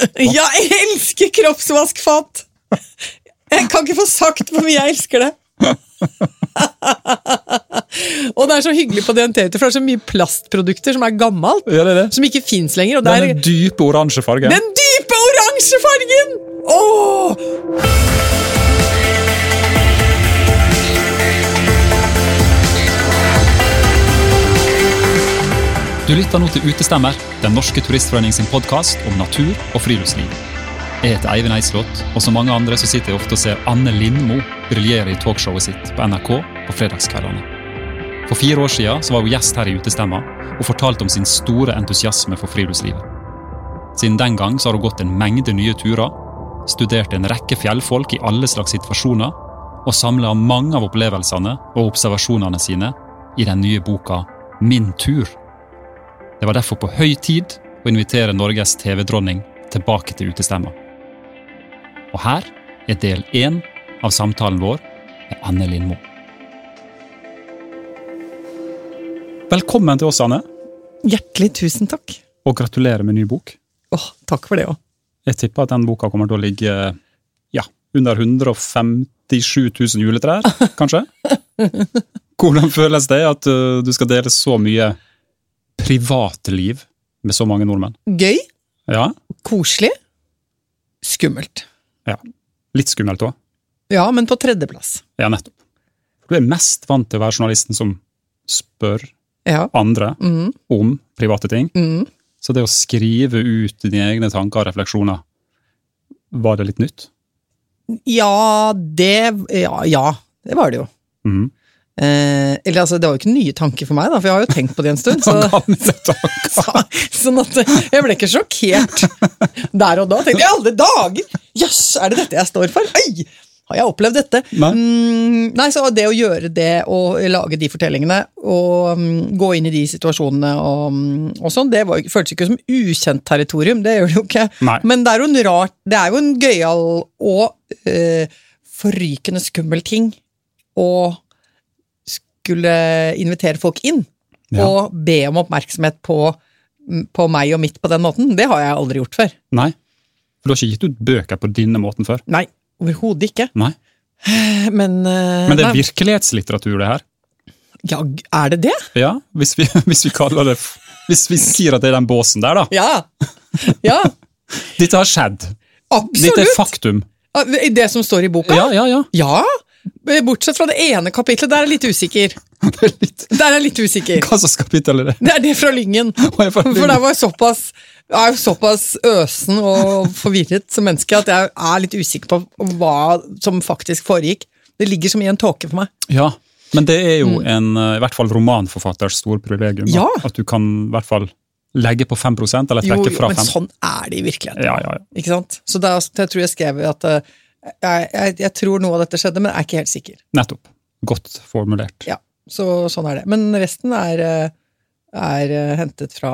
Jeg elsker kroppsvaskfat! Jeg kan ikke få sagt hvor mye jeg elsker det. og det er så hyggelig på DNT, for det er så mye plastprodukter som er gammelt. Ja, det er det. Som ikke fins lenger. Og det er Den dype oransje fargen. den dype oransje fargen! Åh! Du lytter nå til Utestemmer, Den norske turistforening sin podkast om natur og friluftsliv. Jeg heter Eivind Eislott, og som mange andre så sitter jeg ofte og ser Anne Lindmo briljere i talkshowet sitt på NRK på fredagskveldene. For fire år siden så var hun gjest her i Utestemma og fortalte om sin store entusiasme for friluftslivet. Siden den gang så har hun gått en mengde nye turer, studert en rekke fjellfolk i alle slags situasjoner, og samla mange av opplevelsene og observasjonene sine i den nye boka Min tur. Det var derfor på høy tid å invitere Norges TV-dronning tilbake til Utestemma. Og her er del én av samtalen vår med Anne Lindmo. Velkommen til oss, Anne, Hjertelig tusen takk. og gratulerer med ny bok. Åh, takk for det òg. Jeg tipper at den boka kommer til å ligge ja, under 157 000 juletrær, kanskje? Hvordan føles det at uh, du skal dele så mye privatliv med så mange nordmenn? Gøy, Ja, koselig, skummelt. ja. Litt skummelt òg. Ja, men på tredjeplass. Ja, nettopp. Du er mest vant til å være journalisten som spør Ja. andre Mm, om private ting. mm. Så det å skrive ut dine egne tanker og refleksjoner, var det litt nytt? Ja, det ja, ja, det var det jo. Mhm. Eh, eller altså, det var jo ikke nye tanker for meg, da, for jeg har jo tenkt på det en stund. Så, så, sånn at jeg ble ikke sjokkert der og da. Tenkte jeg, alle dager! Jøss, er det dette jeg står for? Oi! Har jeg opplevd dette? Nei. Mm, nei, så det å gjøre det og lage de fortellingene og um, gå inn i de situasjonene og, mm, og sånn, det var, føltes ikke som ukjent territorium, det gjør det jo ikke. Nei. Men det er jo en rart, det er jo en gøyal og uh, forrykende skummel ting å skulle invitere folk inn Ja. og be om oppmerksomhet på, på meg og mitt på den måten. Det har jeg aldri gjort før. Nei. For du har ikke gitt ut bøker på denne måten før? Nei, overhodet ikke. Nei. Men, uh, Men det er nei. virkelighetslitteratur, det her. Ja, er det det? Ja, hvis vi, hvis vi kaller det Hvis vi sier at det er den båsen der, da. Ja. Ja, Dette har skjedd. Dette er faktum. Det som står i boka? Ja, ja, ja. Ja, Bortsett fra det ene kapitlet, der er jeg litt usikker. Det er litt, Der er jeg litt usikker. hva slags kapittel er det? Det er det fra Lyngen. For der var jeg såpass, jeg er jo såpass øsen og forvirret som menneske at jeg er litt usikker på hva som faktisk foregikk. Det ligger som i en tåke for meg. Ja, men det er jo en, eh, i hvert fall romanforfatters store privilegium. Ja. At du kan i hvert fall legge på 5% eller Jo, trekke jo, fra men sånn er det i virkeligheten. Ja, ja, ja. Ikke sant? Så da, jeg tror jeg skrev at eh, jeg, jeg, jeg tror noe av dette skjedde, men jeg er ikke helt sikker. Nettopp. Godt formulert. Ja, så sånn er det. Men resten er, eh, er eh, hentet fra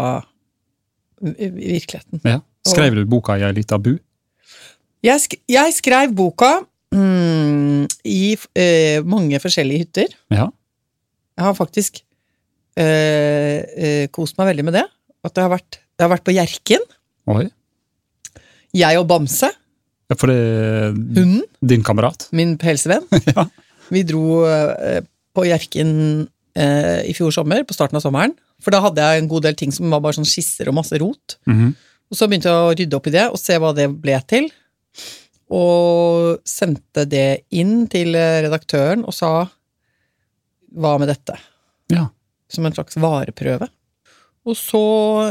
virkeligheten. Ja. Skrev du boka i ei lita bu? Jeg, sk jeg skrev boka mm, i uh, mange forskjellige hytter. Ja. Jeg har faktisk uh, uh, kost meg veldig med det. At det har vært, det har vært på Hjerkinn. Jeg og Bamse, Ja, for det hunden, din kamerat? min helsevenn? Ja. Vi dro eh, på Hjerkinn eh, i fjor sommer, på starten av sommeren. For da hadde jeg en god del ting som var bare sånn skisser og masse rot. Mhm. Og så begynte jeg å rydde opp i det og se hva det ble til. Og sendte det inn til eh, redaktøren og sa hva med dette? Ja. Som en slags vareprøve. Og så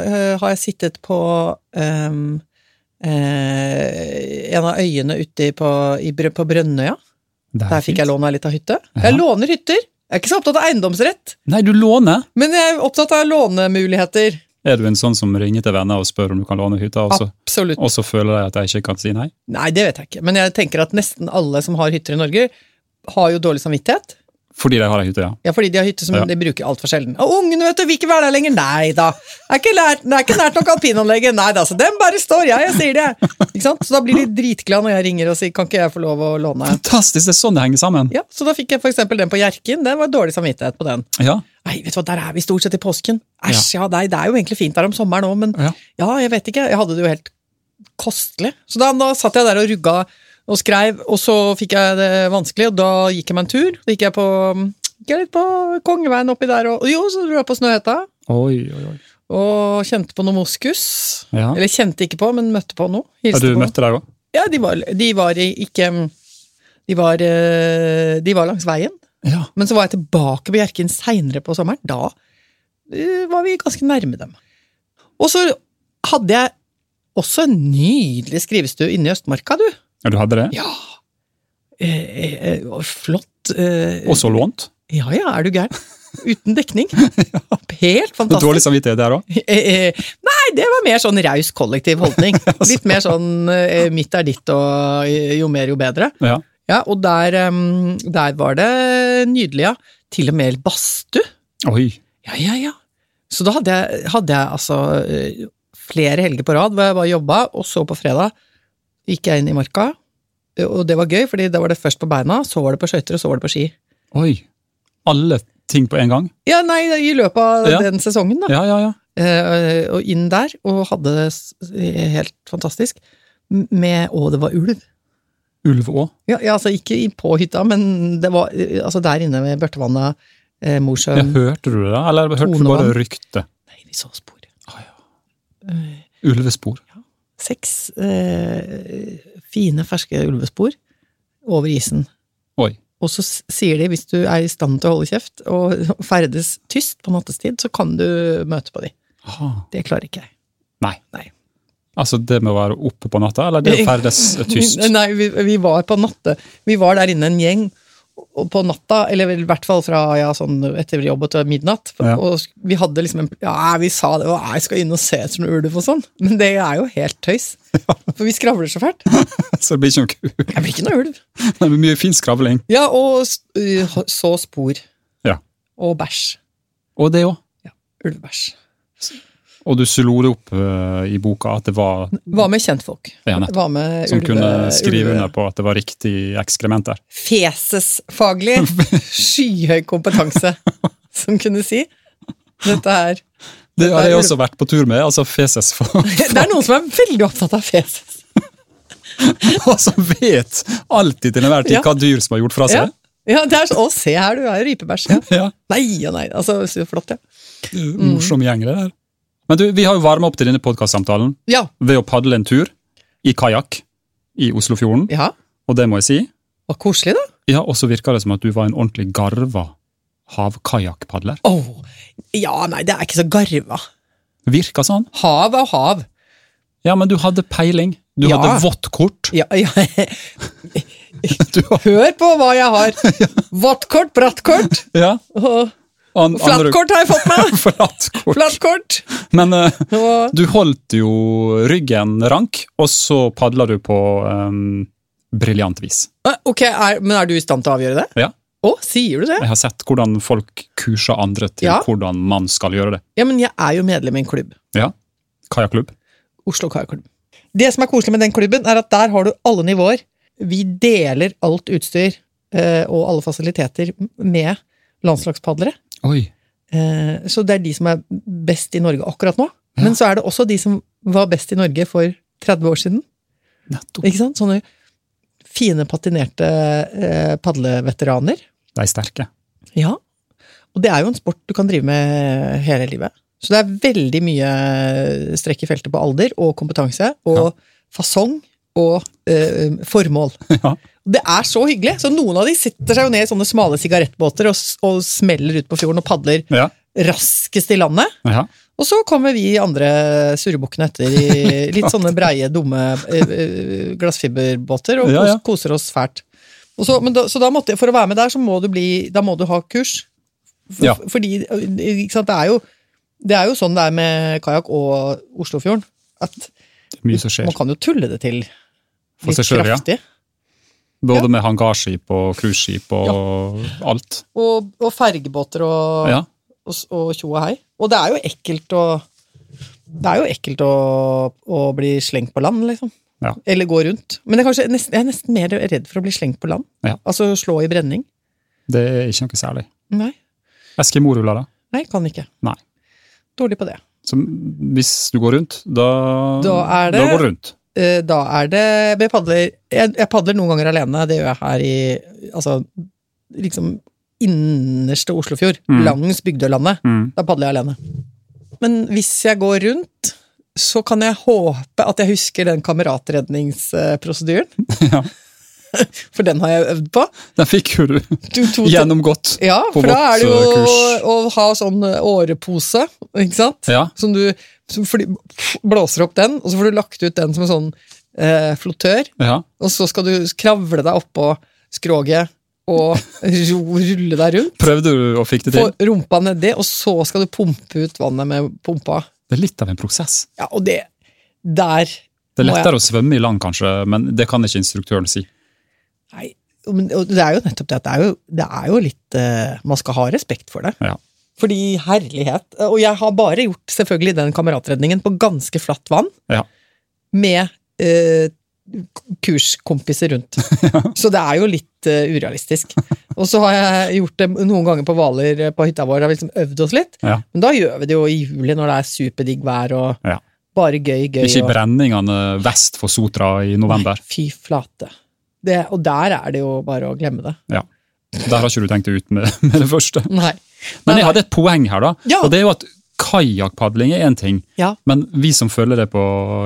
eh, har jeg sittet på ehm, eh, en av øyene ute på, i, på Brønnøya. Det er Der fikk jeg låne ei lita hytte. Ja. Jeg låner hytter! Jeg er ikke så opptatt av eiendomsrett, Nei, du låner! men jeg er opptatt av lånemuligheter. Er du en sånn som ringer til venner og spør om du kan låne hytta, og og så føler de at de ikke kan si nei? Nei, det vet jeg ikke, men jeg tenker at nesten alle som har hytter i Norge, har jo dårlig samvittighet. Fordi de har ei hytte, ja. Ja, fordi de har hytte som Ja. de bruker altfor sjelden. Og ungene vet du, vil ikke være der lenger. Nei da. Det er ikke, lært, det er ikke nært nok alpinanlegget. Nei da, så den bare står, ja, jeg sier det. Ikke sant? Så da blir de dritglade når jeg ringer og sier kan ikke jeg få lov å låne. Fantastisk! Det er sånn det henger sammen. Ja, Så da fikk jeg eksempel den på Hjerkinn. Den var dårlig samvittighet på den. Ja. Nei, vet du hva, der er vi stort sett i påsken. Æsj, ja, nei, det er jo egentlig fint der om sommeren òg, men Ja. ja, jeg vet ikke. Jeg hadde det jo helt kostelig. Så da, da satt jeg der og rugga og skreiv, og så fikk jeg det vanskelig, og da gikk jeg meg en tur. Da gikk jeg på gikk jeg litt på Kongeveien oppi der, og jo, så dro jeg på Snøhetta. Oi, oi, oi. Og kjente på noe moskus. Ja. Eller kjente ikke på, men møtte på noe. Ja, du på. møtte deg òg? Ja, de var, de var ikke de var, eh, de var langs veien. Ja. Men så var jeg tilbake på Hjerkinn seinere på sommeren. Da eh, var vi ganske nærme dem. Og så hadde jeg også en nydelig skrivestue inne i Østmarka, du. Ja, du hadde det? Ja. Eh, eh, og flott. Eh, Også lånt? Ja ja, er du gæren? Uten dekning. Helt fantastisk. Dårlig samvittighet der òg? Eh, eh, Nei, det var mer sånn raus kollektiv holdning. Litt mer sånn eh, mitt er ditt og jo mer jo bedre. Ja. Ja, og der, um, der var det nydelig, ja. Til og med badstue. Oi. Ja, ja, ja. Så da hadde jeg, hadde jeg altså eh, flere helger på rad hvor jeg bare jobba, og så på fredag gikk jeg inn i marka. Og det var gøy, fordi da var det først på beina, så var det på skøyter, og så var det på ski. Oi. Alle ting på en gang? Ja, nei, i løpet av Ja. den sesongen, da. Ja, ja, ja. Eh, og inn der, og hadde det helt fantastisk. Med Og det var ulv. Ulv òg? Ja, ja, altså ikke på hytta, men det var altså der inne ved Børtevannet, eh, Ja, hørte du det, da? Eller hørte du bare rykte? Nei, vi så spor. Ulvespor? Seks eh, fine, ferske ulvespor over isen. Oi. Og så sier de hvis du er i stand til å holde kjeft og ferdes tyst på nattestid, så kan du møte på de. Aha. Det klarer ikke jeg. Nei. Nei. Altså det med å være oppe på natta, eller det å ferdes tyst? Nei, vi, vi var på natte. Vi var der inne en gjeng på natta, eller i hvert fall fra ja, sånn etter jobb til midnatt. Ja. Og vi hadde liksom en Ja, vi sa det, og jeg skal inn og se etter noe ulv og sånn. Men det er jo helt tøys. For vi skravler så fælt. Så det blir ikke noe ulv? Det blir ikke noe ulv. Det blir mye fin skravling. Ja, og så spor. Ja. Og bæsj. Og det òg. Ulvebæsj. Og du slo det opp uh, i boka at det var Hva med kjentfolk? Ja. Med som ulve- kunne skrive ulve- under på at det var riktig ekskrement der. Fesesfaglig skyhøy kompetanse, som kunne si. Dette her Det har jeg også vært på tur med. altså Feses for, Det er noen som er veldig opptatt av feses. Og som vet alltid til enhver tid Ja. hva dyr som har gjort fra seg. ja, det er så, Å, se her, du er rypebæsj. Ja. Ja. Nei og nei. Altså, flott, ja. Morsom gjeng, det der. Men du, vi har jo varma opp til denne podkastsamtalen Ja. ved å padle en tur i kajakk i Oslofjorden. ja. Og det må jeg si. Og koselig, da. Ja, Og så virka det som at du var en ordentlig garva havkajakkpadler. Åh, ja, nei, det er ikke så garva. Virka sånn. Hav er hav. Ja, men du hadde peiling. Du Ja. hadde vått kort. Ja, ja. Hør på hva jeg har! Våttkort, brattkort ja. og An, flattkort har jeg fått meg! Flattkort. Flattkort! Men uh, du holdt jo ryggen rank, og så padla du på um, briljant vis. Ok, er, Men er du i stand til å avgjøre det? Ja. Å, sier du det? Jeg har sett hvordan folk kurser andre til Ja. hvordan man skal gjøre det. Ja, men jeg er jo medlem i en klubb. Ja. Kajakklubb. Oslo Kajakklubb. Det som er koselig med den klubben, er at der har du alle nivåer. Vi deler alt utstyr eh, og alle fasiliteter med landslagspadlere. Oi. Eh, så det er de som er best i Norge akkurat nå. Men så er det også de som var best i Norge for 30 år siden. Nettopp. Ikke sant? Sånne fine, patinerte eh, padleveteraner. De er sterke. Ja. Og det er jo en sport du kan drive med hele livet. Så det er veldig mye strekk i feltet på alder og kompetanse og fasong og eh, formål. Ja. Det er så hyggelig! Så noen av de sitter seg jo ned i sånne smale sigarettbåter og, og smeller ut på fjorden og padler Ja. raskest i landet. ja. Og så kommer vi andre surrebukkene etter i litt sånne breie, dumme eh, eh, glassfiberbåter og Ja, koser oss fælt. Så, men da, så da måtte, for å være med der, så må du bli Da må du ha kurs. For. Fordi sant, det, er jo, det er jo sånn det er med kajakk og Oslofjorden. At man kan jo tulle det til litt kraftig. ja. Både Ja. med hangarskip og cruiseskip og alt. Og, og fergebåter og Ja. tjo og hei. Og det er jo ekkelt å Det er jo ekkelt å, å bli slengt på land, liksom. Ja. Eller gå rundt. Men jeg er, nesten, jeg er nesten mer redd for å bli slengt på land. Ja. Altså slå i brenning. Det er ikke noe særlig. Nei, Eskimoruller, da? nei, kan ikke. Nei. Dårlig på det. Så hvis du går rundt, da, Da det- da går du rundt. Eh, da er det Jeg padler, jeg, jeg padler noen ganger alene, det gjør jeg her i Altså liksom innerste Oslofjord, Mm. langs Bygdølandet. Mm. Da padler jeg alene. Men hvis jeg går rundt, så kan jeg håpe at jeg husker den kameratredningsprosedyren. Ja. For den har jeg øvd på. Den fikk jo du gjennomgått. ja, på for da er det jo eh, å, å ha sånn årepose, ikke sant? Ja. Som du som fly, blåser opp den, og så får du lagt ut den som en sånn eh, flottør, ja. og så skal du kravle deg oppå skroget og rulle deg rundt. Prøvde du og fikk det Få rumpa nedi, og så skal du pumpe ut vannet med pumpa. Det er litt av en prosess. Ja, og det Der Det er jeg- lettere å svømme i land, kanskje, men det kan ikke instruktøren si. Nei, det er jo nettopp det at det er jo, det er jo litt eh, Man skal ha respekt for det. Ja. Fordi herlighet Og jeg har bare gjort selvfølgelig den kameratredningen på ganske flatt vann. Ja. Med eh, kurskompiser rundt. Så det er jo litt uh, urealistisk. Og så har jeg gjort det noen ganger på Hvaler eh, på hytta vår, har liksom øvd oss litt. Ja. Men da gjør vi det jo i juli når det er superdigg vær og Ja. bare gøy, gøy. Ikke og- brenningene vest for Sotra i november. Nei, fy flate. Det, og der er det jo bare å glemme det. Ja. Der har ikke du tenkt deg ut med, med det første. Nei. Men jeg hadde et poeng her, da. Ja. Og det er jo at kajakkpadling er én ting, Ja. men vi som følger det på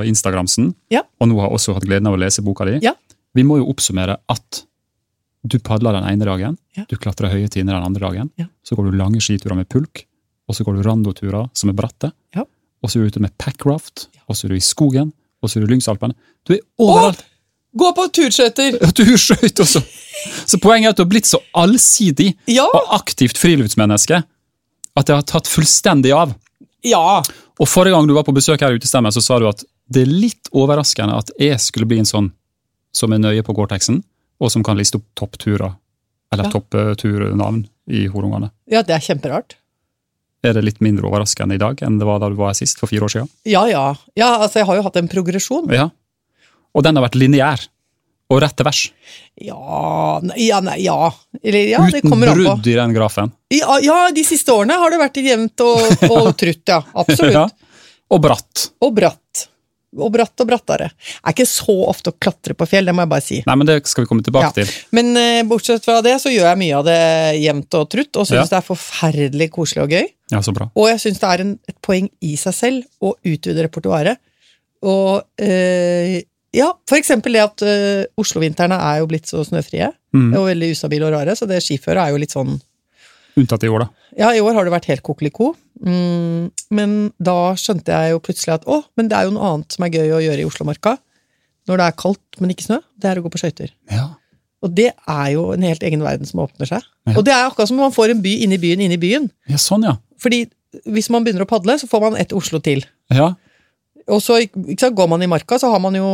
Instagramsen, Ja. og nå har også hatt gleden av å lese boka di, Ja. vi må jo oppsummere at du padler den ene dagen, du klatrer høye tinder den andre dagen, så går du lange skiturer med pulk, og så går du randoturer som er bratte, Ja. og så er du ute med packraft, og så er du i skogen, og så er du i Lyngsalpene. Du er overalt! Gå på turskøyter! Turskøyter også! Så poenget er at du har blitt så allsidig Ja! og aktivt friluftsmenneske at det har tatt fullstendig av. Ja! Og Forrige gang du var på besøk her i Utestemmen, så sa du at det er litt overraskende at jeg skulle bli en sånn som er nøye på Gore-Texen, og som kan liste opp toppturer, eller Ja. toppturnavn i Horungane. Ja, det er kjemperart. Er det litt mindre overraskende i dag enn det var da du var her sist, for fire år siden? Ja, ja. Ja, altså, jeg har jo hatt en progresjon. Ja. Og den har vært lineær. Og rett til vers. Ja Ja, nei, ja. Eller, ja, det Uten kommer an på. brudd i den grafen. Ja, ja, de siste årene har det vært jevnt og, og trutt, ja. Absolutt. Ja. Og bratt. Og bratt. Og bratt og brattere. Det er ikke så ofte å klatre på fjell, det må jeg bare si. Nei, men det skal vi komme tilbake til. Men uh, bortsett fra det, så gjør jeg mye av det jevnt og trutt, og syns det er forferdelig koselig og gøy. Ja, så bra. Og jeg syns det er en, et poeng i seg selv å utvide repertoaret. Og eh, ja, eksempel det at uh, Oslo-vintrene er jo blitt så snøfrie Mm. og veldig ustabile og rare, så det skiføret er jo litt sånn Unntatt i år, da. Ja, i år har det vært helt kokeliko, mm, men da skjønte jeg jo plutselig at å, men det er jo noe annet som er gøy å gjøre i Oslomarka. Når det er kaldt, men ikke snø, det er å gå på skøyter. Ja. Og det er jo en helt egen verden som åpner seg. Ja. Og det er akkurat som om man får en by inni byen inni byen. ja, sånn, ja. Fordi hvis man begynner å padle, så får man et Oslo til. Ja. Og så sant, går man i marka, så har man jo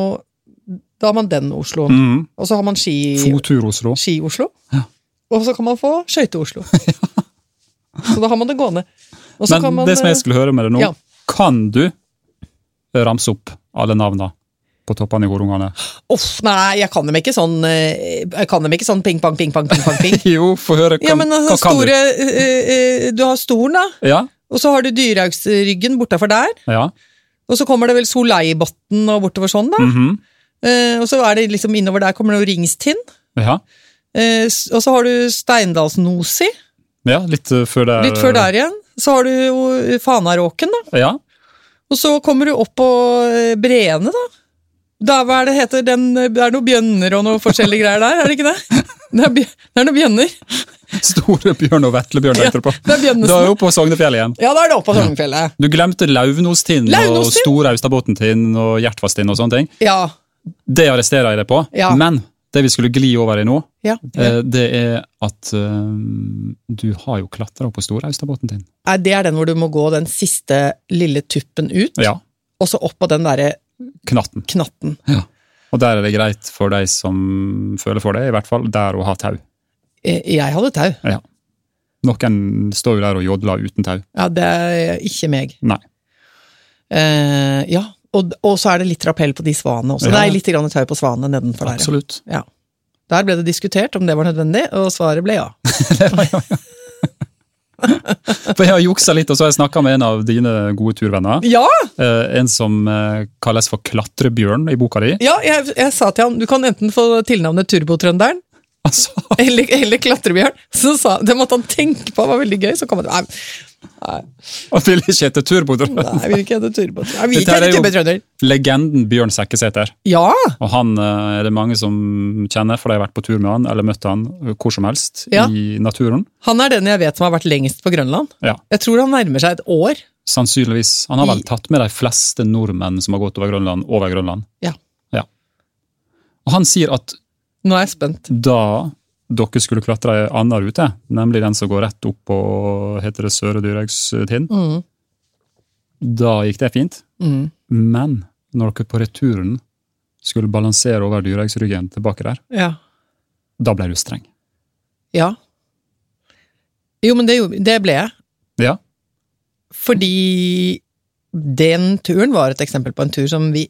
Da har man den Osloen. Mm. Og så har man ski-. Ski-Oslo. Ja. Og så kan man få Skøyte-Oslo. Så da har man det gående. Og så Men kan man, det som jeg eh, skulle høre med deg nå, ja. kan du ramse opp alle navna på toppene i Horungane? Uff, nei, jeg kan dem ikke sånn eh, Jeg kan dem ikke sånn ping, pang, ping, pang, ping, jo, få høre. Ja, men altså, hva kan store eh, eh, Du har Storen, da. Ja, Og så har du Dyrhaugsryggen bortafor der. ja. Og så kommer det vel Soleibotn og bortover sånn, da. mhm, Eh, og så er det liksom innover der kommer det noe Ringstind. ja. Eh, og så har du Steindalsnosi, ja, litt uh, før der. litt før der igjen. Så har du jo Fanaråken, da. Ja, Og så kommer du opp på eh, Breene, da. Da, hva er det heter den, Det er noen bjønner og noe forskjellige greier der, er det ikke det? Det er, det er noen bjønner. Store bjørn og vetlebjørn Ja, etterpå. det er. Da er du oppe på Sognefjell igjen. Ja, da er det oppe på Sognefjellet. Du glemte Lauvnostind og Lauvnostind? Og Hjertfasttind og sånne ting. Ja. Det arresterer jeg deg på, Ja. men det vi skulle gli over i nå, ja. eh, det er at eh, du har jo klatra på Storaustabåten din Nei, Det er den hvor du må gå den siste lille tuppen ut, Ja, og så opp på den derre knatten. knatten. Og der er det greit for de som føler for det, i hvert fall der å ha tau. Eh, Jeg hadde tau. Ja. Noen står jo der og jodler uten tau. Ja, det er ikke meg. Nei. Eh, ja, og, og så er det litt rappell på de svanene også. Ja. Nei, litt grann tau på svanene nedenfor der. Absolutt. Ja. Der ble det diskutert om det var nødvendig, og svaret ble ja. For jeg har juksa litt, og så har jeg snakka med en av dine gode turvenner. Ja! Eh, en som eh, kalles for Klatrebjørn i boka di. ja jeg, jeg sa til han du kan enten få tilnavnet Turbotrønderen Altså, eller, eller Klatrebjørn. Så sa, det måtte han tenke på, det var veldig gøy. Så kom han nei, nei, Han vil ikke hete Turbodrøm. nei, jeg vil ikke hete Turbotrønder. Jeg vil ikke er hete jo- Turbotrønder. Legenden Bjørn Sekkesæter. Ja! Og han eh, er det mange som kjenner, for de har vært på tur med han, eller møtt han eh, hvor som helst Ja. i naturen. Han er den jeg vet som har vært lengst på Grønland. Ja, Jeg tror han nærmer seg et år. Sannsynligvis. Han har vel tatt med de fleste nordmenn som har gått over Grønland, over Grønland. Ja. Ja. Og han sier at Nå er jeg spent. da dere skulle klatre ei anna rute, nemlig den som går rett opp på heter det Søre Dyrhaugstind, Mm. da gikk det fint. Mm. Men når dere på returen skulle balansere over Dyrhaugsryggen tilbake der, Ja. da ble du streng. ja. Jo, men det, det ble jeg. Ja. Fordi den turen var et eksempel på en tur som vi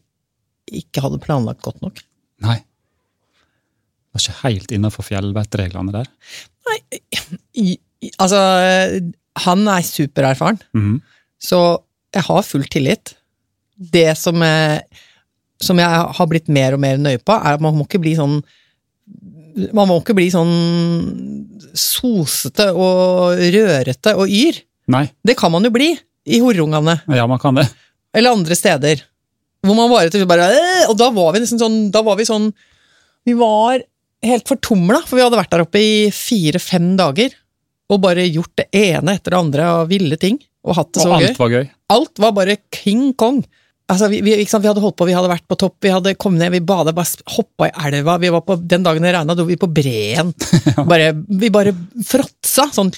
ikke hadde planlagt godt nok. Nei. Var ikke helt innenfor fjellvettreglene der. I, i, altså, han er supererfaren, Mhm. så jeg har full tillit. Det som jeg, som jeg har blitt mer og mer nøye på, er at man må ikke bli sånn Man må ikke bli sånn sosete og rørete og yr. Nei, Det kan man jo bli i Horungane. ja, man kan det. eller andre steder. Hvor man bare, til slutt bare Og da var vi nesten sånn Da var vi sånn Vi var helt fortumla, for vi hadde vært der oppe i fire-fem dager. Og bare gjort det ene etter det andre av ville ting. Og hatt det så Og gøy. alt var gøy. Alt var bare king kong. Altså, vi, vi, sant? vi hadde holdt på, vi hadde vært på topp, vi hadde kommet ned, vi bada, bare hoppa i elva. Vi var på, den dagen det regna, dro vi på breen. Bare, vi bare fråtsa. Sånn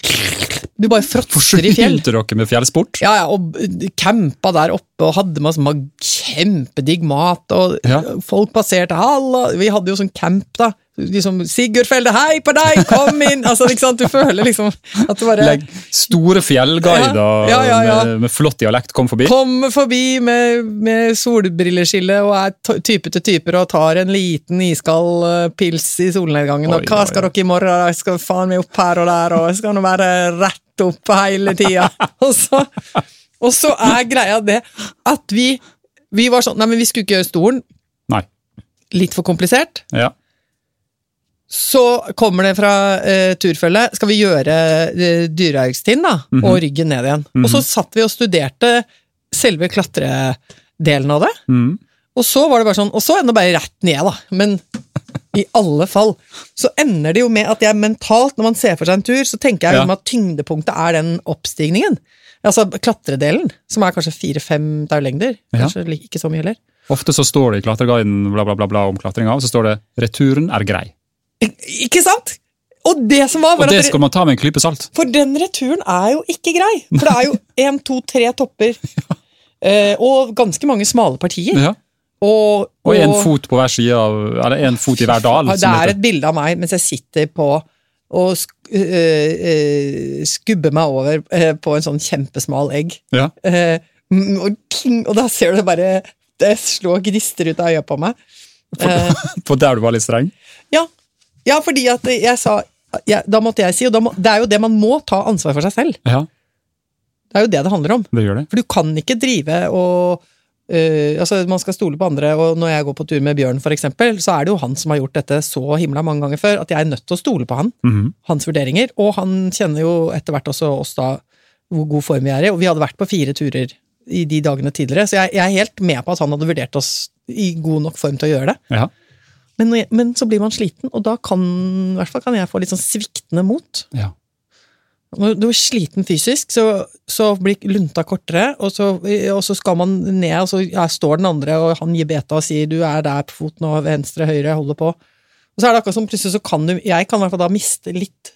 Du bare fråtser i fjell. Forsynte dere med fjellsport? Ja, ja, og campa der oppe og hadde med oss kjempedigg mat, og Ja. folk passerte halla, vi hadde jo sånn camp da, liksom, Sigurdfelde, hei på deg, kom inn! Altså, ikke sant, du føler liksom at det bare Legg store fjellguider Ja, ja, ja, ja. Med, med flott dialekt kom forbi. kommer forbi med, med solbrilleskille og er type til typer og tar en liten iskald eh, pils i solnedgangen, og hva skal dere i morgen, jeg skal faen meg opp her og der, og jeg skal nå være rett opp hele tida. og, så, og så er greia det at vi, vi var sånn, nei, men vi skulle ikke gjøre stolen, Nei. litt for komplisert. Ja. Så kommer det fra uh, turfølget, skal vi gjøre uh, Dyrhaugstind da, Mhm. og ryggen ned igjen. Og så satt vi og studerte selve klatredelen av det, Mm. og så var det bare sånn, og så ender det bare rett ned da, men i alle fall, så ender det jo med at jeg mentalt, når man ser for seg en tur, så tenker jeg Ja. jo at tyngdepunktet er den oppstigningen. Altså klatredelen, som er kanskje fire-fem taulengder, kanskje ja. ikke så mye heller. Ofte så står det i klatreguiden bla, bla, bla, bla, om klatringa, og så står det 'returen er grei'. Ik ikke sant? Og det som var, var Og det skal man ta med en klype salt. For den returen er jo ikke grei. For det er jo én, to, tre topper. ja. og ganske mange smale partier. Ja. Og, Og én fot på hver side av Eller én fot i hver dal. Det er et bilde av meg mens jeg sitter på og sk øh, øh, skubber meg over øh, på en sånn kjempesmal egg. Ja. Eh, mm, og, ting, og da ser du det bare Det slår gnister ut av øyet på meg. Eh, På der du var litt streng. ja. Ja, fordi at jeg sa ja, Da måtte jeg si, og må, det er jo det man må ta ansvar for seg selv. Ja, Det er jo det det handler om. det gjør det. For du kan ikke drive og Uh, altså Man skal stole på andre, og når jeg går på tur med Bjørn, for eksempel, så er det jo han som har gjort dette så himla mange ganger før, at jeg er nødt til å stole på han. Mhm. Hans vurderinger. Og han kjenner jo etter hvert også oss da hvor god form vi er i, og vi hadde vært på fire turer i de dagene tidligere, så jeg, jeg er helt med på at han hadde vurdert oss i god nok form til å gjøre det. Ja. Men, men så blir man sliten, og da kan i hvert fall kan jeg få litt sånn sviktende mot. ja. Når du er sliten fysisk, så, så blir lunta kortere, og så, og så skal man ned, og så ja, står den andre, og han gir beta og sier 'du er der på foten og venstre, høyre, holder på'. Og så er det akkurat som plutselig så kan du Jeg kan i hvert fall da miste litt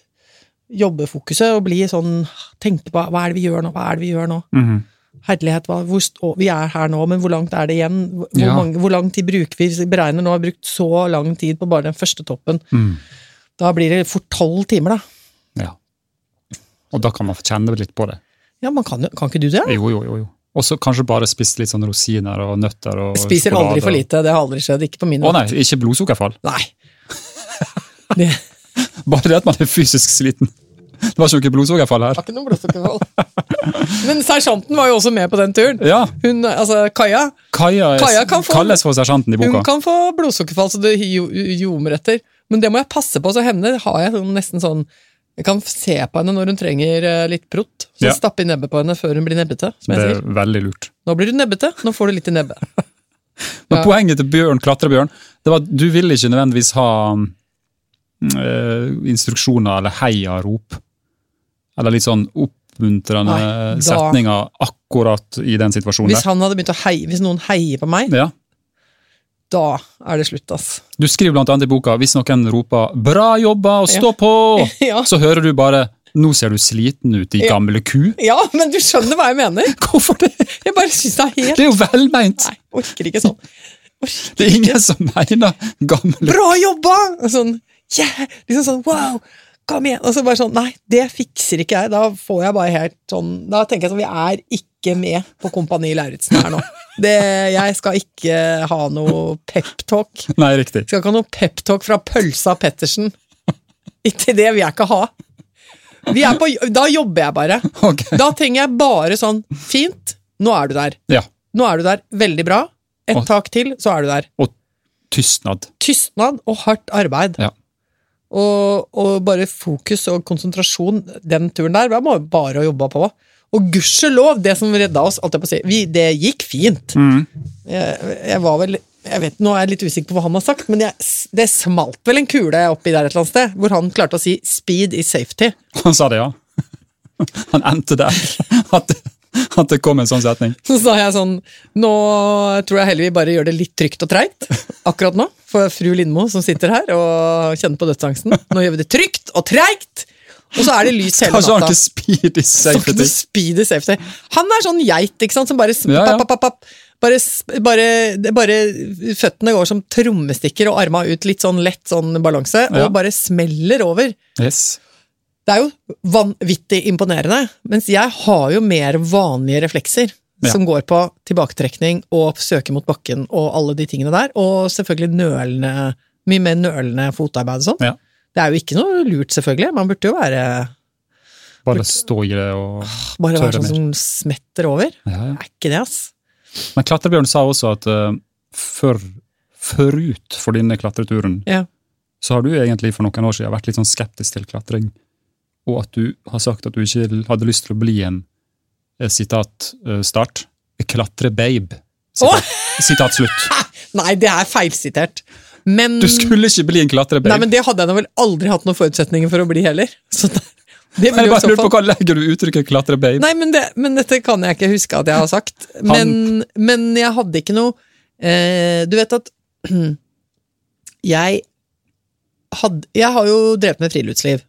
jobbefokuset og bli sånn Tenke på hva er det vi gjør nå, hva er det vi gjør nå? Mhm. Herlighet, hvor vi er her nå, men hvor langt er det igjen? Hvor, Ja. mange, hvor lang tid bruker vi? Beregner nå har brukt så lang tid på bare den første toppen. Mm. Da blir det fort tolv timer, da. ja. Og da kan man kjenne litt på det. Ja, man kan, kan ikke du det? Jo, jo, jo. jo. Og så kanskje bare spise litt sånn rosiner og nøtter og Jeg spiser aldri for lite, det har aldri skjedd. Ikke på min Å nei, ikke blodsukkerfall. Nei. Det, Bare det at man er fysisk sliten. Det var ikke blodsukkerfall her. Det var ikke noe blodsukkerfall. Men sersjanten var jo også med på den turen. Ja, Hun, altså Kaja, Kaja, Kaja kan få- kalles for sersjanten i boka. hun kan få blodsukkerfall så det jo- ljomer etter. Men det må jeg passe på, så henne har jeg sånn, nesten sånn Jeg kan se på henne når hun trenger eh, litt prott. Så Ja. stappe i nebbet på henne før hun blir nebbete. Som Det er sier. veldig lurt. Nå blir du nebbete, nå får du litt i nebbet. Men Ja. poenget til Bjørn, klatrebjørn, det var at du ville ikke nødvendigvis ha øh, instruksjoner eller heiarop. Eller litt sånn oppmuntrende Nei, da- setninger akkurat i den situasjonen Hvis der. heie, hvis noen heier på meg, Ja. da er det slutt, ass. Du skriver blant annet i boka hvis noen roper 'bra jobba' og 'stå på', Ja. så hører du bare 'nå ser du sliten ut, i gamle ku'. Ja, men du skjønner hva jeg mener! Hvorfor det? Jeg bare synes det er helt Det er jo velmeint! Nei, orker ikke sånn. Orker Det er ingen som mener gamle Bra jobba! Sånn, yeah! Liksom sånn, wow! Kom igjen! Og så bare sånn, nei, det fikser ikke jeg. Da får jeg bare helt sånn Da tenker jeg sånn, vi er ikke med på Kompani Lauritzen her nå. Det, jeg skal ikke ha noe peptalk. Nei, riktig. Skal ikke ha noe peptalk fra Pølsa Pettersen. Ikke det vil jeg ikke ha. Vi er på, da jobber jeg bare. Okay. Da trenger jeg bare sånn, fint, nå er du der. Ja. Nå er du der, veldig bra. Et Og- tak til, så er du der. Og tystnad. Tystnad og hardt arbeid. Ja. Og, og bare fokus og konsentrasjon den turen der, var bare å jobbe på. Og gudskjelov, det som redda oss, alt jeg på å si, vi, det gikk fint. Mm. Jeg, jeg var vel jeg vet, Nå er jeg litt usikker på hva han har sagt, men jeg, det smalt vel en kule oppi der et eller annet sted, hvor han klarte å si 'speed is safety'. Han sa det, ja. Han endte der. At, at det kom en sånn setning. Så sa jeg sånn Nå tror jeg heller vi bare gjør det litt trygt og treigt akkurat nå. For fru Lindmo som sitter her og kjenner på dødsangsten. Nå gjør vi det trygt og treigt! Og så er det lys hele natta. ikke speed is Så ikke safety. det speed safety. Han er sånn geit, ikke sant, som bare Ja, ja. papp, papp, papp. Bare, bare, bare Føttene går som trommestikker og arma ut litt sånn lett sånn balanse, Ja. og bare smeller over. Yes. Det er jo vanvittig imponerende, mens jeg har jo mer vanlige reflekser. Ja. Som går på tilbaketrekning og søke mot bakken og alle de tingene der. Og selvfølgelig nølende, mye mer nølende fotarbeid og sånn. Ja. Det er jo ikke noe lurt, selvfølgelig. Man burde jo være Bare stå i det og tørre mer. bare være sånn som smetter over. ja, ja. Det er ikke det, ass. Men Klatrebjørn sa også at uh, før, forut for denne klatreturen, Ja. så har du egentlig for noen år siden vært litt sånn skeptisk til klatring, og at du har sagt at du ikke hadde lyst til å bli en eh, sitat eh, start, klatrebabe. Sitat, slutt. Nei, det er feilsitert. Men, Du skulle ikke bli en klatrebabe. nei, men det hadde jeg vel aldri hatt noen forutsetninger for å bli heller. Så det, det Jeg bare lurer på hva legger du uttrykket klatrebabe? Nei, men, det, men dette kan jeg ikke huske at jeg har sagt. Men, men jeg hadde ikke noe eh, Du vet at jeg hadde Jeg har jo drevet med friluftsliv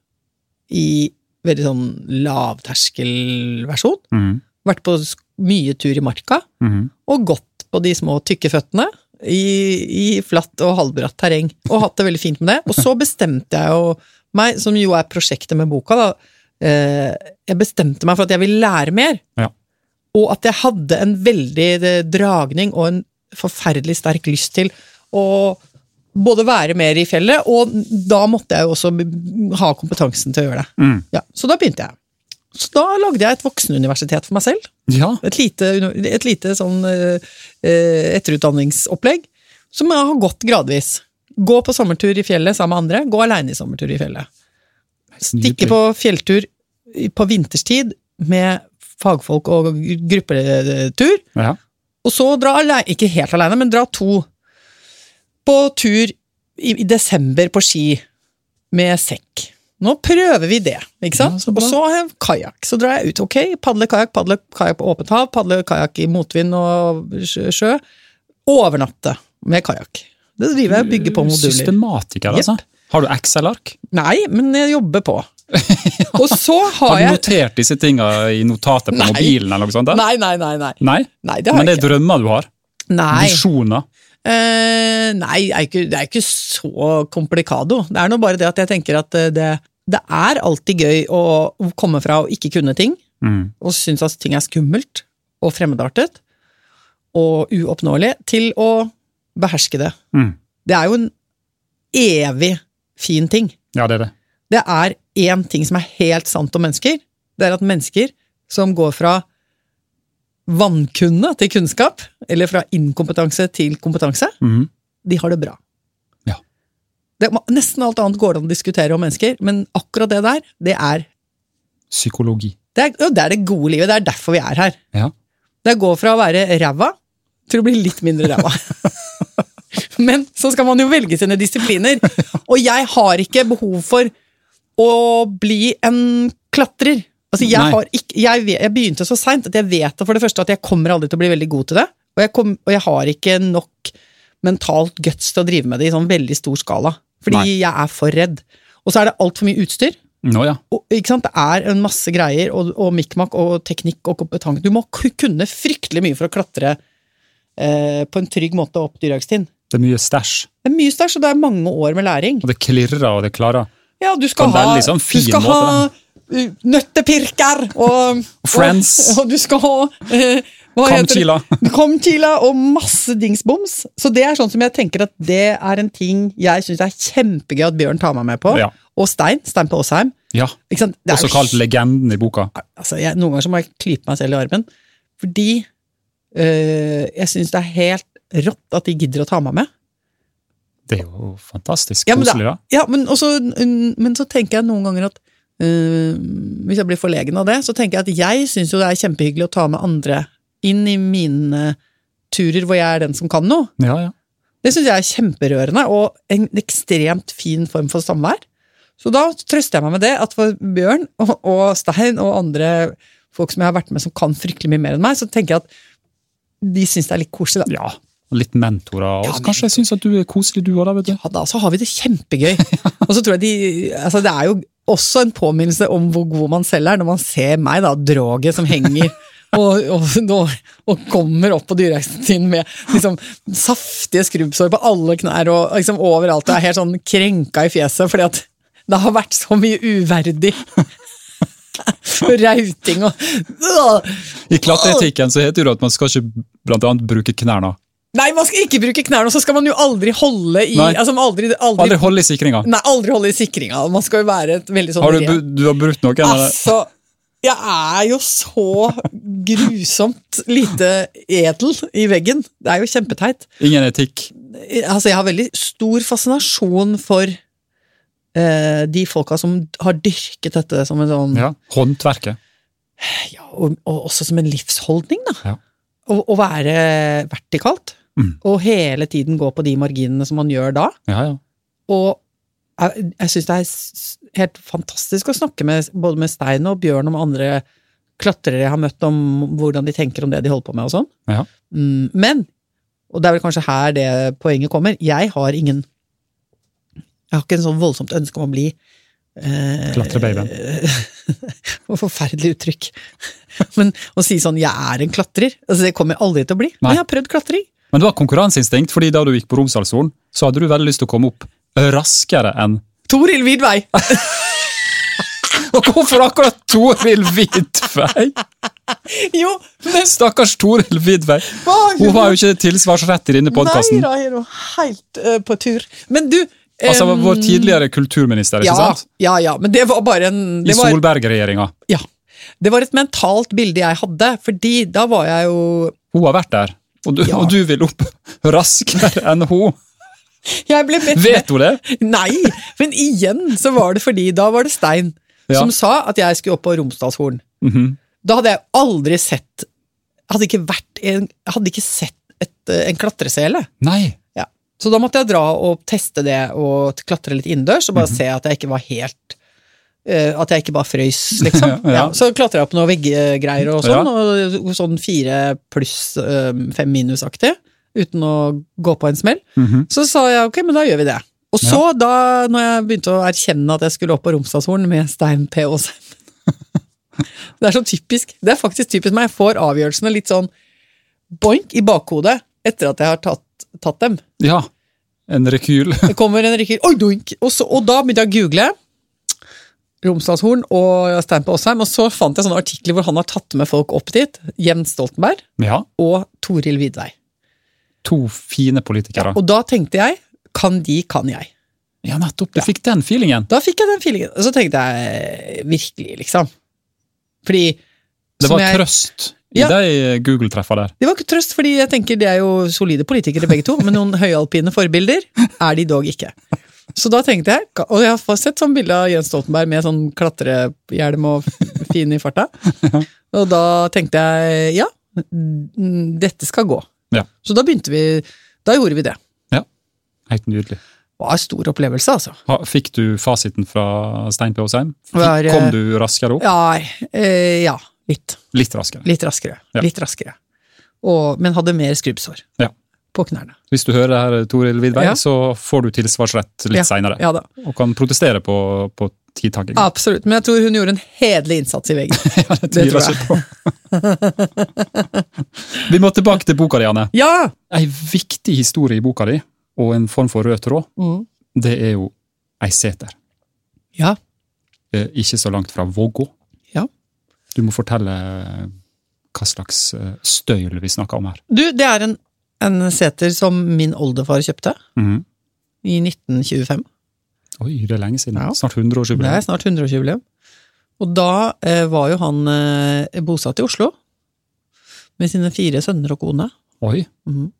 i veldig sånn lavterskelversjon. Mm. Vært på mye tur i marka, mm. og gått på de små tykke føttene i, i flatt og halvbratt terreng, og hatt det veldig fint med det. Og så bestemte jeg jo meg, som jo er prosjektet med boka, da, eh, jeg bestemte meg for at jeg ville lære mer. Ja. Og at jeg hadde en veldig eh, dragning og en forferdelig sterk lyst til å både være mer i fjellet, og da måtte jeg jo også ha kompetansen til å gjøre det. Mm. Ja, så da begynte jeg. Så da lagde jeg et voksenuniversitet for meg selv. Ja, Et lite, et lite sånn eh, etterutdanningsopplegg som jeg har gått gradvis. Gå på sommertur i fjellet sammen med andre, gå aleine i sommertur i fjellet. Stikke på fjelltur på vinterstid med fagfolk og gruppetur, Ja. og så dra aleine, ikke helt aleine, men dra to på tur i, i desember på ski med sekk. Nå prøver vi det, ikke sant? Ja, så og så har jeg kajakk. Så drar jeg ut. Ok, padle kajakk, padle kajakk på åpent hav, padle kajakk i motvind og sjø. Overnatte med kajakk. Det driver jeg og bygger på moduler. Systematiker, altså. Har du Excel-ark? Nei, men jeg jobber på. Og så Har har du jeg notert disse tinga i notater på Nei. mobilen? eller noe sånt? da? Nei, nei, nei. nei. Nei? nei det har Men det er drømmer du har? Nei. Visjoner? Eh, nei, det er, ikke, det er ikke så komplikado. Det er nå bare det at jeg tenker at eh, det, det er alltid gøy å komme fra å ikke kunne ting, Mm. og synes at ting er skummelt og fremmedartet og uoppnåelig, til å beherske det. Mm. Det er jo en evig fin ting. Ja, det er det. det er én ting som er helt sant om mennesker. Det er at mennesker som går fra vannkunne til kunnskap, eller fra inkompetanse til kompetanse, mm. de har det bra. Ja. Det, nesten alt annet går det an å diskutere om mennesker, men akkurat det der, det er Psykologi. det er, det er det gode livet. Det er derfor vi er her. Ja. Det går fra å være ræva til å bli litt mindre ræva. Men så skal man jo velge sine disipliner, og jeg har ikke behov for å bli en klatrer. Altså, jeg, har ikke, jeg, jeg begynte så seint at jeg vet for det første at jeg kommer aldri til å bli veldig god til det, og jeg, kom, og jeg har ikke nok mentalt guts til å drive med det i sånn veldig stor skala. Fordi Nei. jeg er for redd. Og så er det altfor mye utstyr. Nå ja. Og? Det er en masse greier, og, og mikmak og teknikk og kompetanse. Du må kunne fryktelig mye for å klatre eh, på en trygg måte opp Dyrhaugstind. Det er mye stæsj. Det er mye stæsj, og det er mange år med læring. Og det klirrer og det klarer. Ja, du skal ha, sånn fin du skal ha nøttepirker og Friends. Og, og du skal ha eh, hva og masse dingsboms. Så det er sånn som jeg tenker at det er en ting jeg syns er kjempegøy at Bjørn tar meg med på. Ja. Og Stein. Stein på Åsheim. Ja. Også kalt legenden i boka. altså jeg, Noen ganger så må jeg klype meg selv i armen. Fordi øh, jeg syns det er helt rått at de gidder å ta meg med. Det er jo fantastisk Ja, men da. Ja, men, også, men så tenker jeg noen ganger at øh, Hvis jeg blir forlegen av det, så tenker jeg at jeg syns jo det er kjempehyggelig å ta med andre inn i mine turer hvor jeg er den som kan noe. Ja, ja. Det syns jeg er kjemperørende, og en ekstremt fin form for samvær. Så da trøster jeg meg med det, at for Bjørn og, og Stein og andre folk som jeg har vært med som kan fryktelig mye mer enn meg, så tenker jeg at de syns det er litt koselig, da. ja. og Litt mentorer. Og Ja, men- kanskje jeg syns at du er koselig, du òg, da. vet du. Ja, da så har vi det kjempegøy. Og så tror jeg de Altså, det er jo også en påminnelse om hvor god man selv er, når man ser meg, da, droget som henger og, og, og, kommer opp på dyreheisen med liksom saftige skrubbsår på alle knær og liksom overalt. Og er helt sånn krenka i fjeset fordi at det har vært så mye uverdig. Rauting og. I klatreetikken så heter det at man skal ikke blant annet bruke knærne. Nei, man skal ikke bruke knærne, og så skal man jo aldri holde i Nei. altså, aldri, aldri, Aldri holde i sikringa. Nei, aldri holde i sikringa. Man skal jo være et veldig sånn Har du, du har brutt noe? Altså, jeg er jo så grusomt lite edel i veggen. Det er jo kjempeteit. Ingen etikk? Altså, jeg har veldig stor fascinasjon for eh, de folka som har dyrket dette som en sånn Ja. Håndverket? ja, og, og også som en livsholdning, da. Ja. Å, å være vertikalt. Mm. Og hele tiden gå på de marginene som man gjør da. Ja, ja. Og jeg, jeg syns det er helt fantastisk å snakke med både med Stein og Bjørn om andre klatrere jeg har møtt, om hvordan de tenker om det de holder på med og sånn. Ja. Mm, men, og det er vel kanskje her det poenget kommer, jeg har ingen Jeg har ikke en sånn voldsomt ønske om å bli eh, Klatrebabyen. Forferdelig uttrykk. Men å si sånn 'jeg er en klatrer', altså det kommer jeg aldri til å bli. Nei. Men jeg har prøvd klatring. Men det var konkurranseinstinkt, fordi da du gikk på Romsdalssolen, så hadde du veldig lyst til å komme opp raskere enn Toril Vidvei! Og hvorfor akkurat Toril Vidvei? Jo, men Stakkars Toril Vidvei. Hun har jo ikke tilsvarsrett i denne podkasten. Nei da, er jo helt uh, på tur. Men du Altså vår tidligere kulturminister, ikke ja, sant? Ja, ja, men det var bare en I det var, Solberg-regjeringa. ja, det var et mentalt bilde jeg hadde, fordi da var jeg jo Hun har vært der, og du, Ja. og du vil opp raskere enn hun. Vet hun det? Nei, men igjen så var det fordi da var det Stein Ja. som sa at jeg skulle opp på Romsdalshorn. Mhm. Da hadde jeg aldri sett Hadde ikke vært en, hadde ikke sett et, en klatresele. Nei. Ja. Så da måtte jeg dra og teste det og klatre litt innendørs, og bare Mhm. se at jeg ikke var helt At jeg ikke bare frøys, liksom. Ja. Så klatra jeg opp noen veggegreier og sånn, og sånn fire pluss eh, fem minus-aktig, uten å gå på en smell. Mhm. Så sa jeg ok, men da gjør vi det. Og så, da når jeg begynte å erkjenne at jeg skulle opp på Romsdalshorn med Stein P. Aasheim Det er så typisk. Det er faktisk typisk meg. Jeg får avgjørelsene litt sånn boink i bakhodet etter at jeg har tatt, tatt dem. Ja. En rekyl. Det kommer en rekyl, oi, doink! Og, så, og da begynte jeg å google Romsdalshorn og Stein på Åsheim, og så fant jeg sånne artikler hvor han har tatt med folk opp dit. Jens Stoltenberg Ja. og Toril Vidvei. To fine politikere. Og da tenkte jeg, kan de, kan jeg. Ja, nettopp. Du Ja. fikk den feelingen. Da fikk jeg den feelingen. Og så tenkte jeg virkelig, liksom. Fordi Det var jeg- trøst i Ja. de Google-treffa der. Det var ikke trøst, fordi jeg tenker de er jo solide politikere begge to, men noen høyalpine forbilder er de dog ikke. Så da tenkte jeg, og jeg har sett sånn bilde av Jens Stoltenberg med sånn klatrehjelm og fin i farta, og da tenkte jeg ja, dette skal gå. Ja. Så da begynte vi, da gjorde vi det. Ja, Helt nydelig. Det var en stor opplevelse, altså. Fikk du fasiten fra Stein P. Åsheim? Eh, Kom du raskere opp? Ja, eh, ja litt. Litt raskere. Litt raskere. Ja. Litt raskere. Og, men hadde mer skrubbsår Ja. På knærne. Hvis du hører det her, Toril Vidvei, Ja. så får du tilsvarsrett litt Ja. seinere. Ja. Og kan protestere på, på tidtaking. Absolutt, men jeg tror hun gjorde en hederlig innsats i veggen. Ja, det tviler tror jeg ikke på. Vi må tilbake til boka di, Anne. Ja! Ei viktig historie i boka di, og en form for rød tråd, Mm. det er jo ei seter. Ja. Eh, Ikke så langt fra Vågå. Ja. Du må fortelle hva slags eh, støyl vi snakker om her. Du, det er en, en seter som min oldefar kjøpte Mhm. i 1925. Oi, det er lenge siden. Ja. Snart Det 100-årsjubileum. er snart 100-årsjubileum. Og da eh, var jo han eh, bosatt i Oslo med sine fire sønner og kone. Oi, Mhm.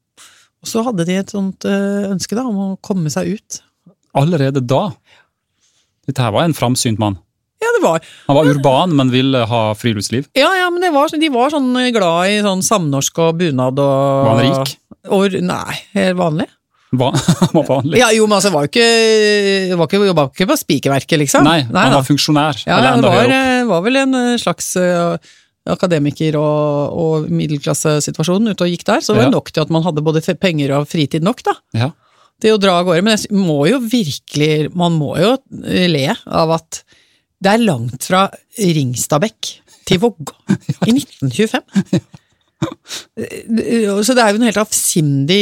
Og så hadde de et sånt eh, ønske da, om å komme seg ut. allerede da? Dette her var en framsynt mann. Ja, det var Han var urban, men ville ha friluftsliv. Ja, ja, men det var, de var sånn glad i sånn samnorsk og bunad og Var han rik? Og, nei, helt vanlig. Van, var vanlig. Ja, jo, men altså, var jo ikke, var ikke, jobba ikke på spikerverket, liksom. Nei, han da. var funksjonær. Ja, eller enda var, høyere opp. eh, var vel en slags eh, akademiker og, og middelklassesituasjon ute og gikk der, så det var Ja. nok til at man hadde både penger og fritid nok, da. Ja. Til å dra av gårde. Men jeg må jo virkelig, man må jo eh, le av at det er langt fra Ringstadbekk til Vågå i 1925. Eh, Så det er jo en helt avsindig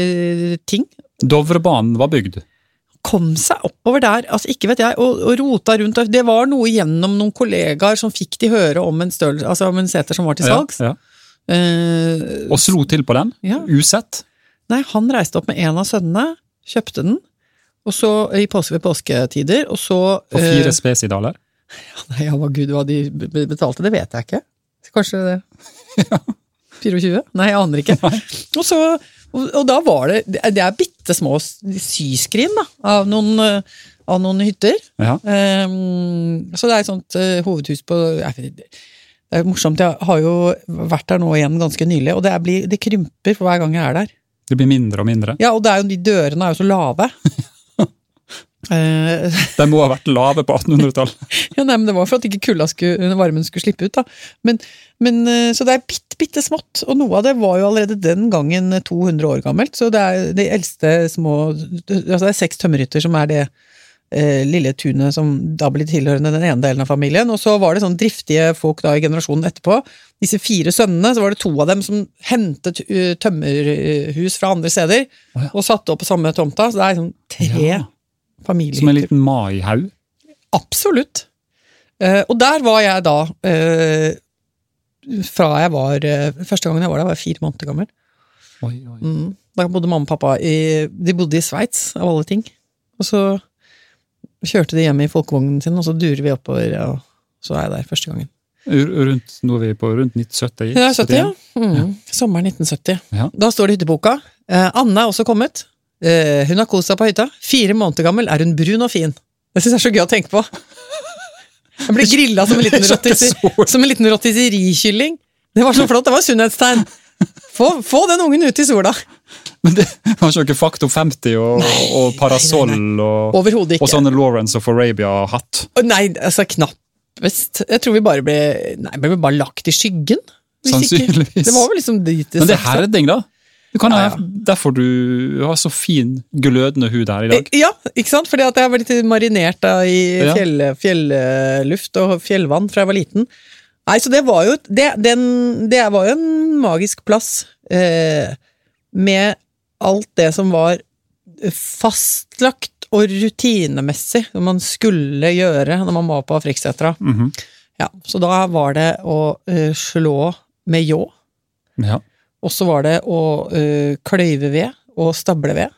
eh, ting. Dovrebanen var bygd. Kom seg oppover der, altså ikke vet jeg, og, og rota rundt. Det var noe gjennom noen kollegaer som fikk de høre om en, størrelse, altså om en seter som var til salgs. Ja, ja. Eh, Og slo til på den, Ja. usett. nei, han reiste opp med en av sønnene, kjøpte den, og så i påske ved påsketider, og så På fire eh, spesidaler. Nei, ja, hva gud, hva de betalte, det vet jeg ikke. Kanskje det 24? Nei, jeg aner ikke. Og, så, og, og da var det Det er bitte små syskrin da, av noen, eh, av noen hytter. Ja. Um, så det er et sånt uh, hovedhus på jeg Det er morsomt, jeg har jo vært der nå igjen ganske nylig, og det, er, det krymper for hver gang jeg er der. Det blir mindre og mindre. Ja, og det er jo, de dørene er jo så lave. Eh, De må ha vært lave på 1800-tallet. Ja, nei, men Det var for at ikke kulda skulle, varmen skulle slippe ut. da. Men, men, eh, Så det er bitte, bitte smått, og noe av det var jo allerede den gangen 200 år gammelt. Så det er de eldste små altså Det er seks tømmerhytter som er det eh, lille tunet som da blir tilhørende den ene delen av familien. Og så var det sånn driftige folk da i generasjonen etterpå. Disse fire sønnene, så var det to av dem som hentet eh, tømmerhus fra andre steder oh, ja. og satte opp på samme tomta. Så det er sånn tre Ja. Familier. Som en liten maihaug. Absolutt. Eh, og der var jeg da eh, fra jeg var eh, Første gangen jeg var der, var jeg fire måneder gammel. Oi, oi. Mm. Da bodde mamma og pappa i De bodde i Sveits, av alle ting. Og så kjørte de hjem i folkevognen sin, og så durer vi oppover, og så er jeg der første gangen. Rundt, nå er vi på rundt 1970? Det er 70, ja. Mm. ja. Sommeren 1970. Ja. Da står det i hytteboka. Eh, Anne er også kommet. Eh, hun har kost seg på hytta. Fire måneder gammel er hun brun og fin. Det syns jeg er så gøy å tenke på. Jeg ble grilla som en liten, er liten rotisserikylling. Det var så flott, det var sunnhetstegn. Få, få den ungen ut i sola! Men det var ikke noe Faktor 50 og, og parasoll og, og sånne sånn Lawrence of Arabia-hatt. Nei, altså knappest. Jeg tror vi bare ble Nei, ble vi bare lagt i skyggen. Hvis ikke- Sannsynligvis. Det var vel liksom dit det Men det er herding, da. Det kan Ja, ja. derfor du har så fin, glødende hud her i dag. Ja, ikke sant? Fordi at jeg har litt marinert da, i fjell, fjelluft og fjellvann fra jeg var liten. Nei, så det var jo, det, den, det var jo en magisk plass eh, med alt det som var fastlagt og rutinemessig som man skulle gjøre når man var på Afriksetra. Mm -hmm. Ja, så da var det å uh, slå med ljå, ja. Og så var det å uh, kløyve ved og stable ved.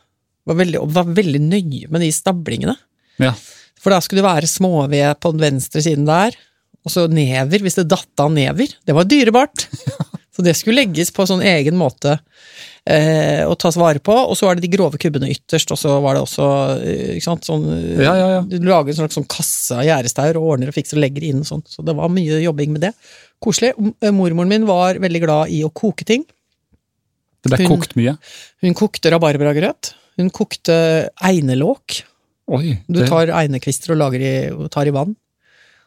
Var veldig, var veldig nøye med de stablingene. Ja. For da skulle det være småved på den venstre siden der, og så never, hvis det datt av never. Det var dyrebart. Så det skulle legges på sånn egen måte eh, og tas vare på. Og så var det de grove kubbene ytterst, og så var det også eh, ikke sant, sånn eh, Ja, ja, ja. Du lager en slags sånn kasse av gjerdestaur og ordner og fikser og legger inn og sånn. Så det var mye jobbing med det. Koselig. Mormoren min var veldig glad i å koke ting. Det ble Hun- kokt mye. Hun kokte rabarbragrøt. Hun kokte einelåk. Oi, Du tar einekvister og i, og tar i vann.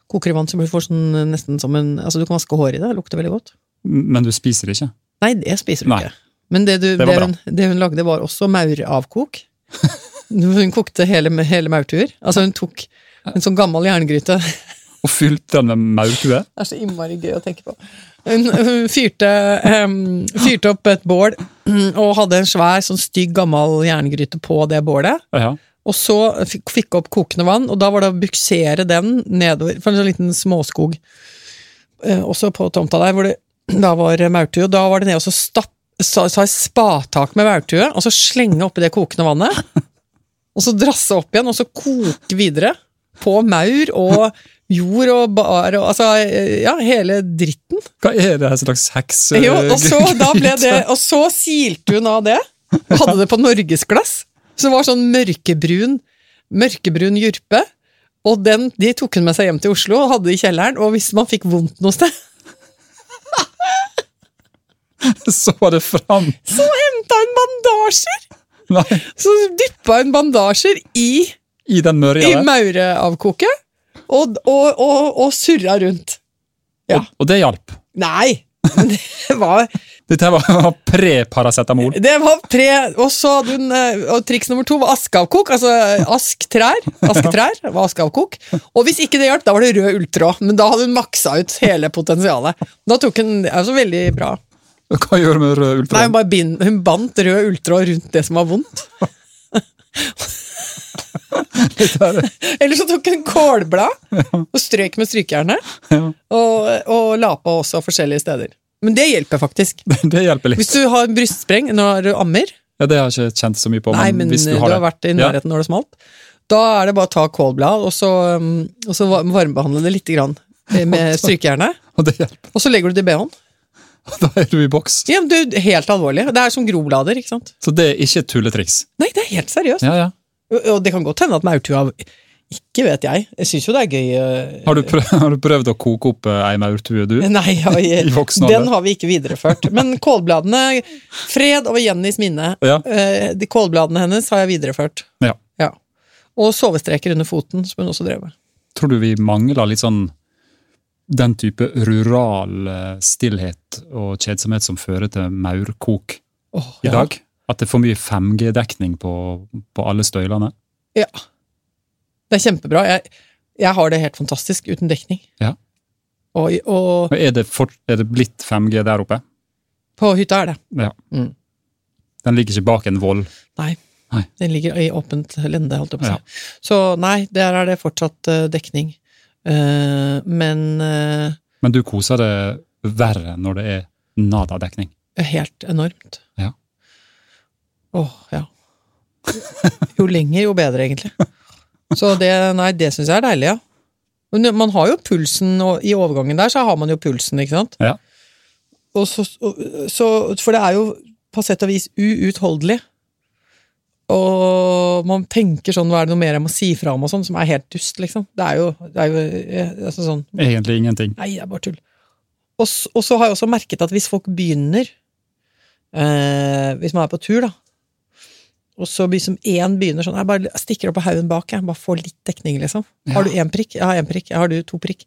Koker i vann så du får sånn nesten som en Altså, du kan vaske håret i det, det lukter veldig godt. Men du spiser det ikke? Nei, det spiser du Nei. ikke. Men det, du, Det det, hun, det hun lagde, var også mauravkok. hun kokte hele, hele maurtuer. Altså, hun tok en sånn gammel jerngryte. Og fylte den med maurtue? Det er så innmari gøy å tenke på. Hun, hun fyrte, um, fyrte opp et bål og hadde en svær, sånn stygg, gammel jerngryte på det bålet. Ja. Og så fikk, opp kokende vann, og da var det å buksere den nedover for en sånn liten småskog. Eh, også på tomta der, hvor det da var maurtue, da var det ned og så stapp, sa, sa spatak med maurtue, og så slenge oppi det kokende vannet. Og så drasse opp igjen, og så koke videre. På maur og jord og bar og altså, eh, ja, hele dritten. Hva er det her slags heks... Jo, og så, det, og så silte hun av det, og hadde det på norgesglass. Så det var sånn mørkebrun, mørkebrun jurpe. Og den, de tok hun med seg hjem til Oslo og hadde det i kjelleren. Og hvis man fikk vondt noe sted, Så var det fram! så henta hun bandasjer! Nei, Så dyppa hun bandasjer i, i den mørja i maureavkoket, og, og, og, og surra rundt. Ja. Og, og det hjalp. Nei! men Det var Dette var pre-paracetamol. Det var pre... og så hun, eh, og triks nummer to var askeavkok, altså asktrær, asketrær var askeavkok, og hvis ikke det hjalp, da var det rød ulltråd, men da hadde hun maksa ut hele potensialet. Da tok hun, altså veldig bra. Hva gjør du med rød Nei, ultra? hun, bind, hun bandt rød ulltråd rundt det som var vondt. Eller så tok hun kålblad og strøk med strykejernet, og, og la på også forskjellige steder. Men det hjelper faktisk. det, hjelper litt. Hvis du har brystspreng når du ammer, Ja, Det har jeg ikke kjent så mye på, Nei, men hvis du du har har, vært i nærheten når det smalt. Da er det bare å ta kålblad, og så, um, og så varmebehandle det litt grann eh, med strykejernet. Og. Og så legger du det i BH-en. Da er du i boks. Ja, men du, helt alvorlig. Det er som groblader, ikke sant? Så det er ikke tulletriks. Nei, det er helt seriøst. Ja, ja. Og- det kan godt hende at maurtua Ikke vet jeg. Jeg syns jo det er gøy. eh, Har du, prøvd, har du prøvd å koke opp eh, ei maurtue, du? Nei, jeg, den har vi ikke videreført. Men kålbladene Fred over Jennys minne. Ja. Eh, De kålbladene hennes har jeg videreført. Ja. Ja. Og sovestreker under foten, som hun også drev med. Tror du vi mangler litt sånn den type rural eh, stillhet og kjedsomhet som fører til maurkok oh, i ja. dag? At det er for mye 5G-dekning på, på alle støylene? Ja. Det er kjempebra. Jeg, jeg har det helt fantastisk uten dekning. Ja. Og, og Er det, for, er det blitt 5G der oppe? på hytta er det. Ja. Mm. Den ligger ikke bak en voll? Nei. Nei. Den ligger i åpent lende, holdt jeg på å si. Ja. Så nei, der er det fortsatt eh, dekning. Eh, men eh, Men du koser deg verre når det er nada-dekning? helt enormt. Ja. Åh, ja. Jo lenger, jo bedre, egentlig. Så det, nei, det syns jeg er deilig, ja. Men man har jo pulsen, og i overgangen der så har man jo pulsen, ikke sant? Ja. Og så, og, så, for det er jo på sett og vis uutholdelig. Og man tenker sånn, hva er det noe mer jeg må si fra om, og sånn, som er helt dust, liksom. Det er jo, det er jo eh, altså sånn Egentlig ingenting. Nei, det er bare tull. Og, og så har jeg også merket at hvis folk begynner eh, Hvis man er på tur, da, og så som én begynner sånn Jeg bare stikker opp på haugen bak, jeg. Bare får litt dekning, liksom. Har du én prikk? Jeg har én prikk. Har du to prikk?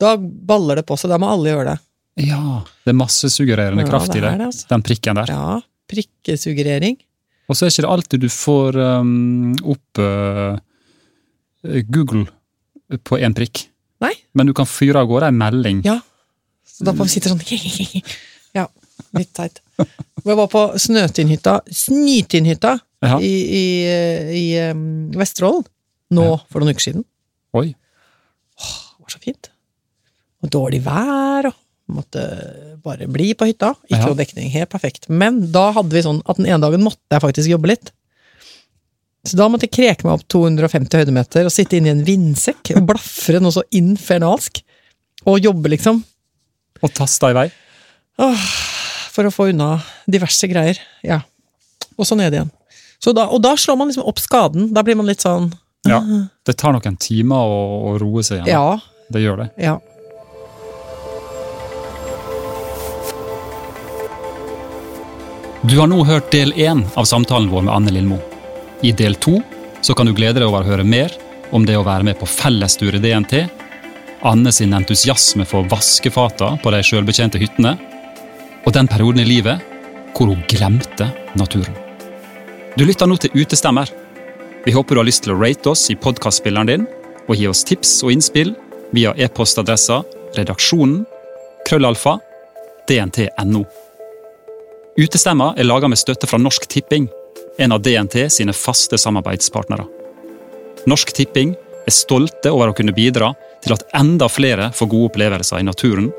Da baller det på seg. Da må alle gjøre det. Ja, det er massesuggererende Ja, kraft i det. det, altså. Den prikken der. Ja. Prikkesuggerering. Og så er ikke det alltid du får um, opp uh, Google på én prikk. Nei. Men du kan fyre av gårde en melding. Ja. Så da bare vi sånn Ja, litt teit. Jeg var på Snøtinnhytta, Snytinnhytta, Ja. i, i, i um, Vesterålen nå for noen uker siden. Oi. Åh, Det var så fint. Og dårlig vær, og måtte bare bli på hytta. Ikke Ja. noe dekning, helt perfekt. Men da hadde vi sånn at den ene dagen måtte jeg faktisk jobbe litt. Så da måtte jeg kreke meg opp 250 høydemeter og sitte inne i en vindsekk og blafre noe så infernalsk. Og jobbe, liksom. Og tasta i vei. For å få unna diverse greier. Ja. Og så ned igjen. Så da, og da slår man liksom opp skaden. Da blir man litt sånn Ja. Det tar noen timer å, å roe seg igjen. Ja. Det gjør det. Ja. Du har nå hørt del én av samtalen vår med Anne Lindmo. I del to kan du glede deg over å høre mer om det å være med på fellestur i DNT, Anne sin entusiasme for vaskefata på de sjølbetjente hyttene, og den perioden i livet hvor hun glemte naturen. Du lytter nå til Utestemmer. Vi håper du har lyst til å rate oss i podkastspilleren din, og gi oss tips og innspill via e-postadressa redaksjonen krøllalfa dnt.no. Utestemma er laga med støtte fra Norsk Tipping, en av DNT sine faste samarbeidspartnere. Norsk Tipping er stolte over å kunne bidra til at enda flere får gode opplevelser i naturen,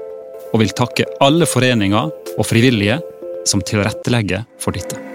og vil takke alle foreninger og frivillige som tilrettelegger for dette.